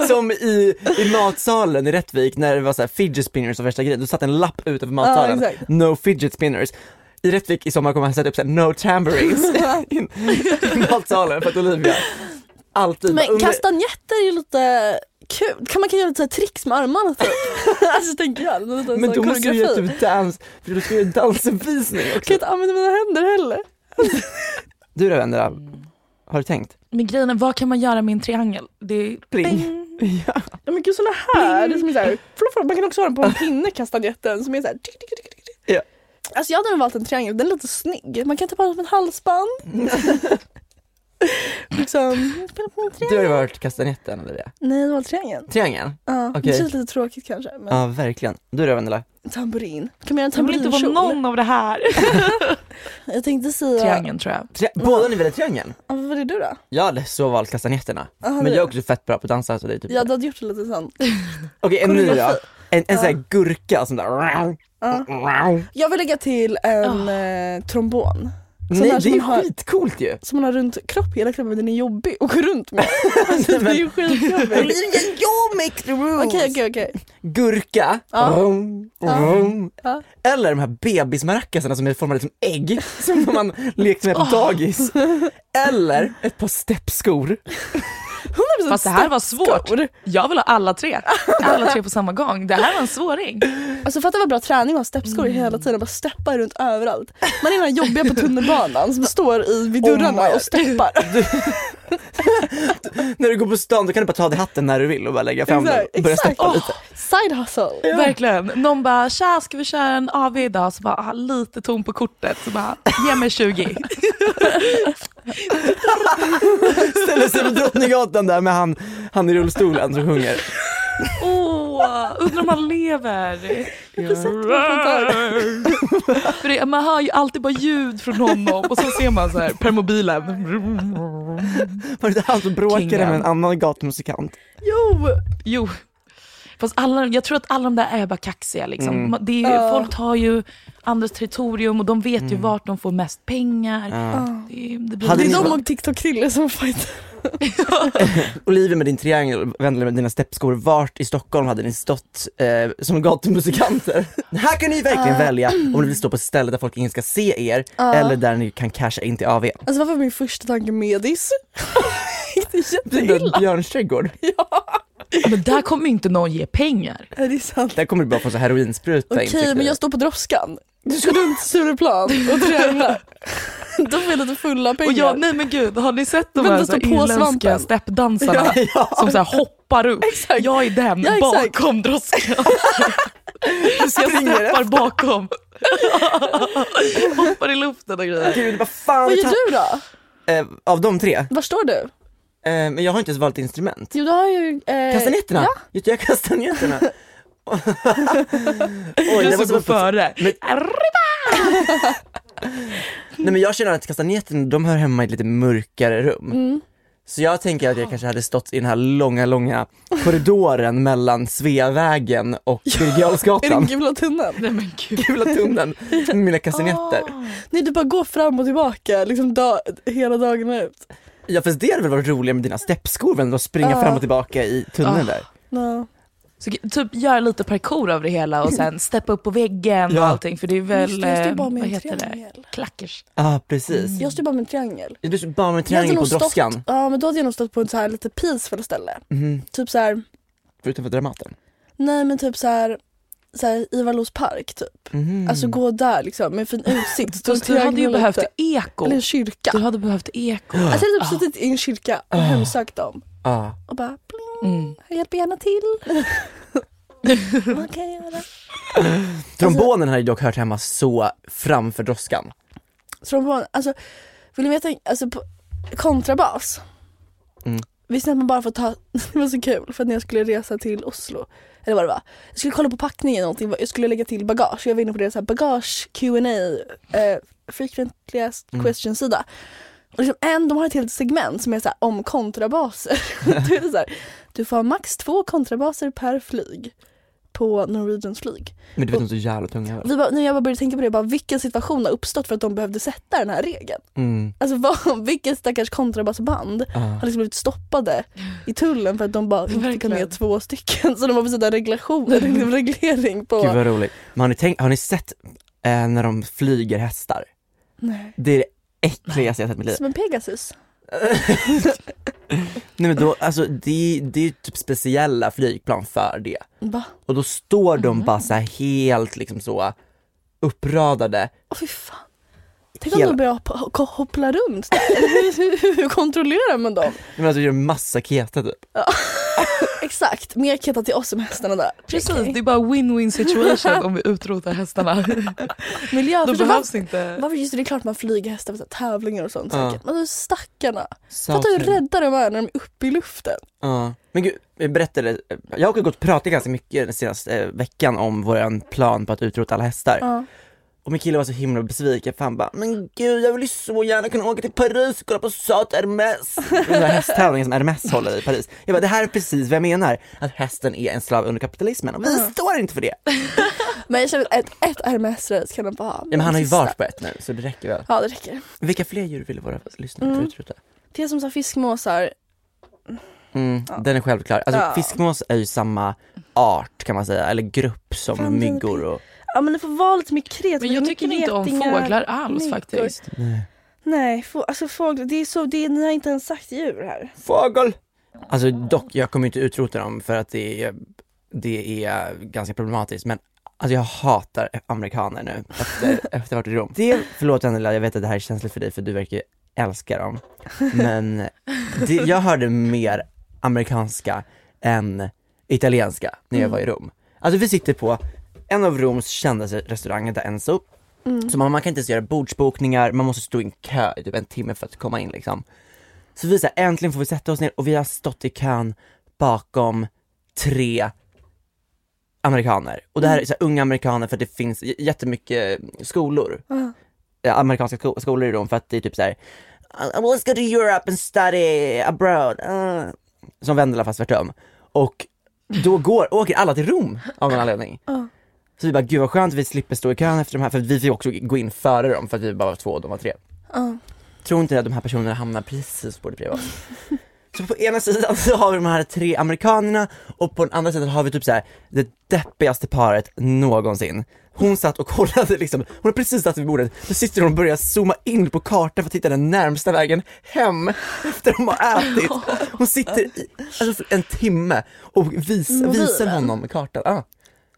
A: som i, i matsalen i Rättvik när det var så här fidget spinners och värsta grejen, då satt en lapp utanför matsalen,
B: exakt.
A: no fidget spinners. I Rättvik i sommar kommer han sätta upp så här, no tambourines i, matsalen för att Olivia alltid
B: Men
A: under-
B: kastanjetter är ju lite kul. Kan man kan göra lite så tricks med armarna typ? alltså tänker jag. Lite
A: Men då måste du ju göra typ dans, för du ska göra en dansuppvisning
B: Kan
A: också.
B: jag inte använda mina händer heller.
A: Du då Vendela, har du tänkt?
C: Men grejen är, vad kan man göra med en triangel? Det är
A: Pling. Ja.
B: Ja men gud såna här, det som är så här man kan också ha den på en pinne kastanjetten som är så här. tick, tick, tick, tick, tick.
A: Ja.
B: Alltså jag hade nog valt en triangel, den är lite snygg. Man kan typ ha den som ett halsband. liksom, på
A: Du har ju varit kastanjetten Olivia.
B: Nej jag valde triangeln.
A: Triangeln?
B: Ja,
A: Okej.
B: det känns lite tråkigt kanske. Men
A: Ja verkligen. Du då Vendela?
B: Tamburin. Kan man göra en
C: jag vill inte vara någon av det här.
B: Jag tänkte säga,
C: Triangeln tror jag.
A: Tri- Båda ni ville triangeln?
B: ja, vad var det du då?
A: Jag hade så valt kastanjetterna.
B: Aha,
A: Men jag är också fett bra på att dansa så det är typ
B: Ja du hade gjort det lite sånt.
A: Okej en ny då. En, en sån här gurka som där
B: Jag vill lägga till en eh, trombon.
A: Nej det är
B: har-
A: skitcoolt ju!
B: Som man har runt kropp, hela kroppen, men den är jobbig att gå runt med. Alltså, det är ju skitjobbigt.
A: you make the rules!
B: Okej okej okej.
A: Gurka,
B: Ja.
A: rum, rum.
B: Ja.
A: eller de här bebismaracasarna som är formade som ägg, som man lekte med på dagis. Eller ett par steppskor.
B: 100%
C: Fast det här var svårt. Jag vill ha alla tre. Alla tre på samma gång. Det här var en svåring.
B: Alltså fatta vad bra träning att ha steppskor hela tiden, bara steppa runt överallt. Man är den här jobbiga på tunnelbanan som står i vid dörrarna
A: Oh
B: och steppar.
A: När du går på stan då kan du bara ta av dig hatten när du vill och bara lägga fram den
B: Exakt,
A: och börja
B: exakt.
A: steppa
B: Åh,
A: lite.
B: Side hustle.
C: Verkligen. Någon bara, tja ska vi köra en AV idag? Så bara, ah, lite tom på kortet. Så bara, ge mig 20.
A: Ställer sig på Drottninggatan där med han, han i rullstolen som sjunger.
C: Åh, undrar om han lever. För det, man hör ju alltid bara ljud från honom och så ser man så här per mobilen.
A: Var det han som bråkade
C: Kingen.
A: med en annan gatumusikant?
B: Jo!
C: Jo. Fast alla, jag tror att alla de där är bara kaxiga liksom.
A: Mm.
C: Det är,
B: Ja.
C: Folk tar ju andras territorium och de vet ju vart de får mest pengar.
A: Ja.
C: Det, det blir
B: Det är de och TikTok-Krille som fightar.
A: Olivia med din triangel, Vendela med dina steppskor, vart i Stockholm hade ni stått eh, som gatumusikanter? Här kan ni verkligen
B: Ah.
A: välja om ni vill stå på ett ställe där folk ingen ska se er,
B: Ja.
A: eller där ni kan casha in till AW.
B: Alltså varför var min första tanke medis? det är
A: Det
B: jätteilla.
A: björns trädgård.
B: Ja.
C: Men där kommer inte någon ge pengar.
B: Är det sant?
A: Där kommer du bara få så heroinspruta
B: Okej men jag står på droskan. Du ska runt Stureplan och träna. Då får jag lite fulla pengar.
C: Och jag, nej men gud, har ni sett de här, så här irländska steppdansarna som så här hoppar upp?
B: Exakt.
C: Jag är den
B: Ja,
C: bakom droskan. jag steppar bakom. hoppar i luften och grejer.
A: Gud vad fan
B: Vad gör du då?
A: eh, Av de tre?
B: Var står du?
A: Eh, men jag har inte ens valt instrument.
B: Jo du har ju... Eh,
A: Kastanjetterna?
B: Ja.
A: Just det, jag har kastanjetterna. Oj,
C: Du
A: det var
C: ska gå
A: så
C: före.
A: Men- Nej men jag känner att kastanjetterna, de hör hemma i ett lite mörkare rum.
B: Mm.
A: Så jag tänker att jag kanske hade stått i den här långa, långa korridoren mellan Sveavägen och Birger
B: det
A: Jarlsgatan.
B: gula tunneln?
C: Nej men gud.
A: Gula tunneln med mina kastanjetter.
B: Nej du bara går fram och tillbaka liksom dag, hela dagen ut.
A: Ja fast det hade väl varit roligare med dina steppskor väl, att springa
B: Ja.
A: fram och tillbaka i tunneln
C: Ah.
A: där.
B: Ja.
C: Så typ gör lite parkour av det hela och sen steppa upp på väggen
A: Ja.
C: och allting för det är väl,
B: det, jag står
C: eh,
B: bara med
C: vad
B: en
C: heter det? Klackers.
A: Ja precis.
B: Jag står bara med en triangel.
A: Du är bara med
B: hade
A: triangel på
B: nog stått-
A: droskan.
B: Ja men då hade jag nog stått på ett så här lite peaceful ställe.
A: Mhm.
B: Typ så här,
A: Förutom för Dramaten.
B: nej men typ så här, så här Ivarlos park typ.
A: Mhm.
B: Alltså gå där liksom med fin utsikt.
C: du hade ju behövt
B: lite.
C: eko.
B: Eller en kyrka.
C: Du hade behövt eko.
B: Alltså jag hade typ suttit i en kyrka och hemsökt dem.
A: Ja.
B: Och bara pling,
C: Mm.
B: jag hjälper gärna till. Vad kan jag göra?
A: Trombonen hade dock hört hemma så framför droskan.
B: Trombon, alltså vill ni veta, alltså på, kontrabas.
A: Mm.
B: Visste ni att man bara får ta, det var så kul för att när jag skulle resa till Oslo, eller vad det var, jag skulle kolla på packningen eller någonting, jag skulle lägga till bagage, jag var inne på deras bagage Q&A eh, frequently asked
A: Mm.
B: question sida. Och liksom en, de har ett helt segment som är så här, om kontrabaser. Då är så här, du får ha max två kontrabaser per flyg på Norwegians flyg.
A: Men du vet de är så jävla tunga väl?
B: Vi bara, när jag bara började tänka på det, bara, vilken situation har uppstått för att de behövde sätta den här regeln?
A: Mm.
B: Alltså vad, vilka stackars kontrabasband
A: Ja.
B: har liksom blivit stoppade i tullen för att de bara inte kan med två stycken så de har fått sätta reglation, liksom reglering på...
A: Gud vad roligt. Men har ni, tänkt, har ni sett eh, när de flyger hästar?
B: Nej.
A: Det är det äckligaste jag sett i mitt liv.
B: Som en Pegasus.
A: Nej men då, alltså det, det är typ speciella flygplan för det.
B: Va?
A: Och då står de
B: Mm.
A: bara så här helt liksom så uppradade.
B: Åh fy fan. Tänk om de börjar hoppla runt hur, hur, kontrollerar man dem?
A: Men alltså gör massa keta typ.
B: Exakt, mer keta till oss som hästarna där.
C: Precis,
B: Okej.
C: det är bara win-win situation om vi utrotar hästarna.
B: Miljö,
C: Då behövs
B: varför,
C: inte...
B: varför just det, det är klart man flyger hästar här tävlingar och sånt
A: Ja.
B: säkert. Men de stackarna. Fatta hur rädda de är när de är uppe i luften.
A: Ja. Men gud, jag berättade, jag har gått och pratat ganska mycket den senaste eh, veckan om våran plan på att utrota alla hästar.
B: Ja.
A: Och min kille var så himla besviken för han bara, men gud jag vill ju så gärna kunna åka till Paris och kolla på Sat Hermes. Den där hästtävlingen som Hermes håller i Paris. Jag bara, det här är precis vad jag menar, att hästen är en slav under kapitalismen och vi står inte för det.
B: Men jag känner att ett, ett Hermes-race kan han få ha.
A: Ja, men han har ju varit på ett nu så det räcker väl.
B: Ja det räcker.
A: Vilka fler djur ville våra lyssnare
B: Mm.
A: utrota?
B: Det är som så här fiskmåsar.
A: Mm, Den är självklar. Alltså
B: Ja.
A: fiskmås är ju samma art kan man säga, eller grupp som myggor och...
B: Ja men det får vara lite mer kreativt.
C: Men jag tycker inte om fåglar alls
B: myggor.
C: faktiskt.
B: Nej, få, alltså fåglar, det är så, det är, ni har inte ens sagt djur här.
A: Fågel! Alltså dock, jag kommer inte utrota dem för att det är, det är ganska problematiskt men Alltså jag hatar amerikaner nu efter, efter varit i Rom. Det, förlåt Annela, jag vet att det här är känsligt för dig för du verkar ju älska dem. Men det, jag hörde mer amerikanska än italienska när jag var i Rom. Alltså vi sitter på en av Roms kändaste restauranger, där Enzo. Så man, man kan inte ens göra bordsbokningar, man måste stå i en kö i typ en timme för att komma in liksom. Så vi säger äntligen får vi sätta oss ner och vi har stått i kön bakom tre amerikaner. Och det här är så här, unga amerikaner för att det finns jättemycket skolor.
B: Ja,
A: amerikanska sko- skolor i Rom för att det är typ så här. "Uh, let's go to Europe and study abroad. Uh. Som Vendela fast tvärtom. Och då går, åker alla till Rom av någon anledning.
B: Ja.
A: Så vi bara, gud vad skönt vi slipper stå i kön efter de här, för vi fick också gå in före dem för att vi bara var två och de var tre.
B: Ja.
A: Tror inte att de här personerna hamnar precis på det bredvid oss. Så på ena sidan så har vi de här tre amerikanerna och på den andra sidan har vi typ så här det deppigaste paret någonsin. Hon satt och kollade liksom, hon har precis satt vid bordet, så sitter hon och börjar zooma in på kartan för att hitta den närmsta vägen hem efter de har ätit. Hon sitter i alltså en timme och vis, visar honom kartan. Ah.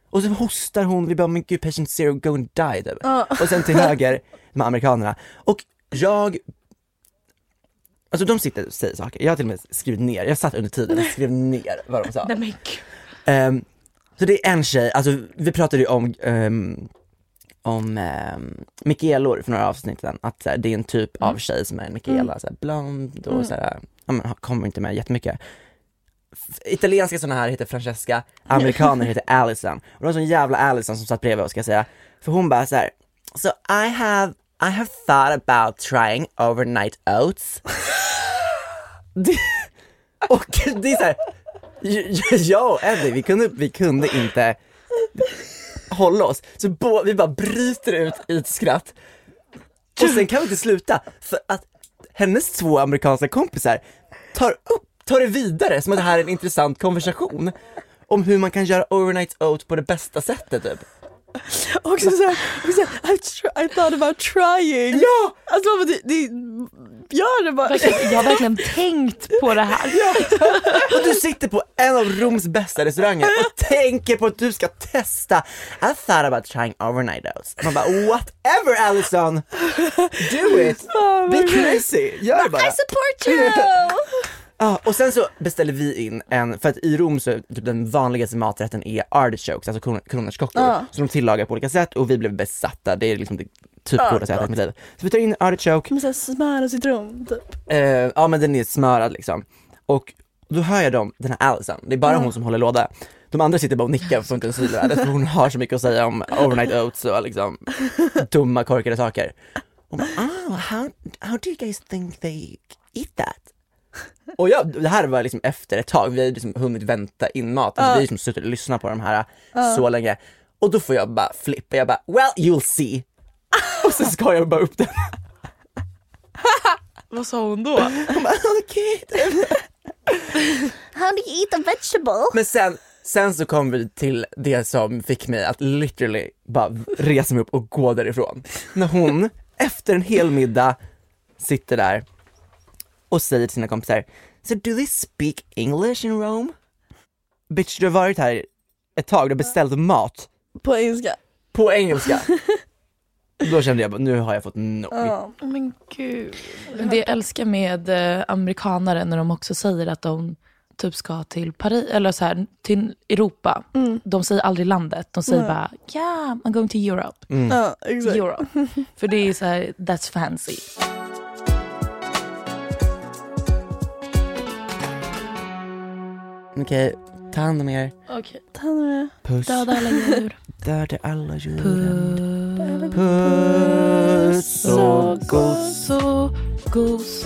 A: Och så hostar hon, vi bara men gud patient zero go and die typ. Och sen till höger, de här amerikanerna. Och jag Alltså de sitter och säger saker, jag har till och med skrivit ner, jag satt under tiden och skrev ner vad de sa.
C: Nej men gud.
A: Ehm, så det är en tjej, alltså vi pratade ju om, um, om um, Mikaelor för några avsnitt sedan, att här, det är en typ av tjej som är en Mikaela, så här, blond och så här, ja, men, kommer inte med jättemycket. Italienska sådana här heter Francesca, amerikaner heter Allison. Och det var en sån jävla Allison som satt bredvid oss ska jag säga. För hon bara så här. So I have, I have thought about trying overnight oats. det, och det är så här, jag och Eddie, vi kunde, vi kunde inte hålla oss. Så bo, vi bara bryter ut i ett skratt. Och sen kan vi inte sluta, för att hennes två amerikanska kompisar tar upp, tar det vidare som att det här är en intressant konversation om hur man kan göra overnight oat på det bästa sättet typ.
B: Också såhär, såhär I, tr- I thought about trying.
A: Ja!
B: Alltså man bara, det, det, gör det bara.
C: Jag har verkligen tänkt på det här.
A: Och du sitter på en av Roms bästa restauranger och tänker på att du ska testa. I thought about trying overnight oats. Man bara whatever Allison, do it, be crazy, gör det bara.
B: I support you!
A: Ja, och sen så beställer vi in en, för att i Rom så typ den vanligaste maträtten är artichokes, alltså kron- kronärtskockor,
B: Ja.
A: som de tillagar på olika sätt och vi blev besatta, det är liksom det typ godaste jag ätit i mitt liv. Så vi tar in artichoke,
B: såhär smör och citron typ.
A: eh, ja men den är smörad liksom. Och då hör jag dem, den här Allison, det är bara hon som håller låda. De andra sitter bara och nickar för inte syre, för hon har så mycket att säga om overnight oats och liksom dumma korkade saker. Hon bara, ah, how, how do you guys think they eat that? Och jag, det här var liksom efter ett tag, vi hade liksom hunnit vänta in mat, alltså vi har liksom suttit och lyssnat på de här så länge. Och då får jag bara flippa, jag bara well you'll see. Och så skar jag bara upp den.
C: Vad sa hon då?
A: Hon bara okej.
B: How do you eat a vegetable?
A: Men sen, sen så kom vi till det som fick mig att literally bara resa mig upp och gå därifrån. När hon efter en hel middag sitter där och säger till sina kompisar So do they speak English in Rome? Bitch, du har varit här ett tag, du har beställt mat
B: På engelska.
A: på engelska. Då kände jag nu har jag fått nog.
B: Ja.
C: Men gud. Det jag älskar med eh, amerikanare när de också säger att de typ ska till Paris, eller så här, till Europa. De säger aldrig landet, de säger
B: Nej.
C: bara yeah, I'm going to Europe.
B: Ja, exakt.
C: Europe. För det är så här, that's fancy.
A: Okej, ta hand om er.
C: Okej.
B: Ta hand om er.
A: Puss.
C: Döda alla djur.
A: Döda alla djuren. Puss och gos.
C: Puss och gos.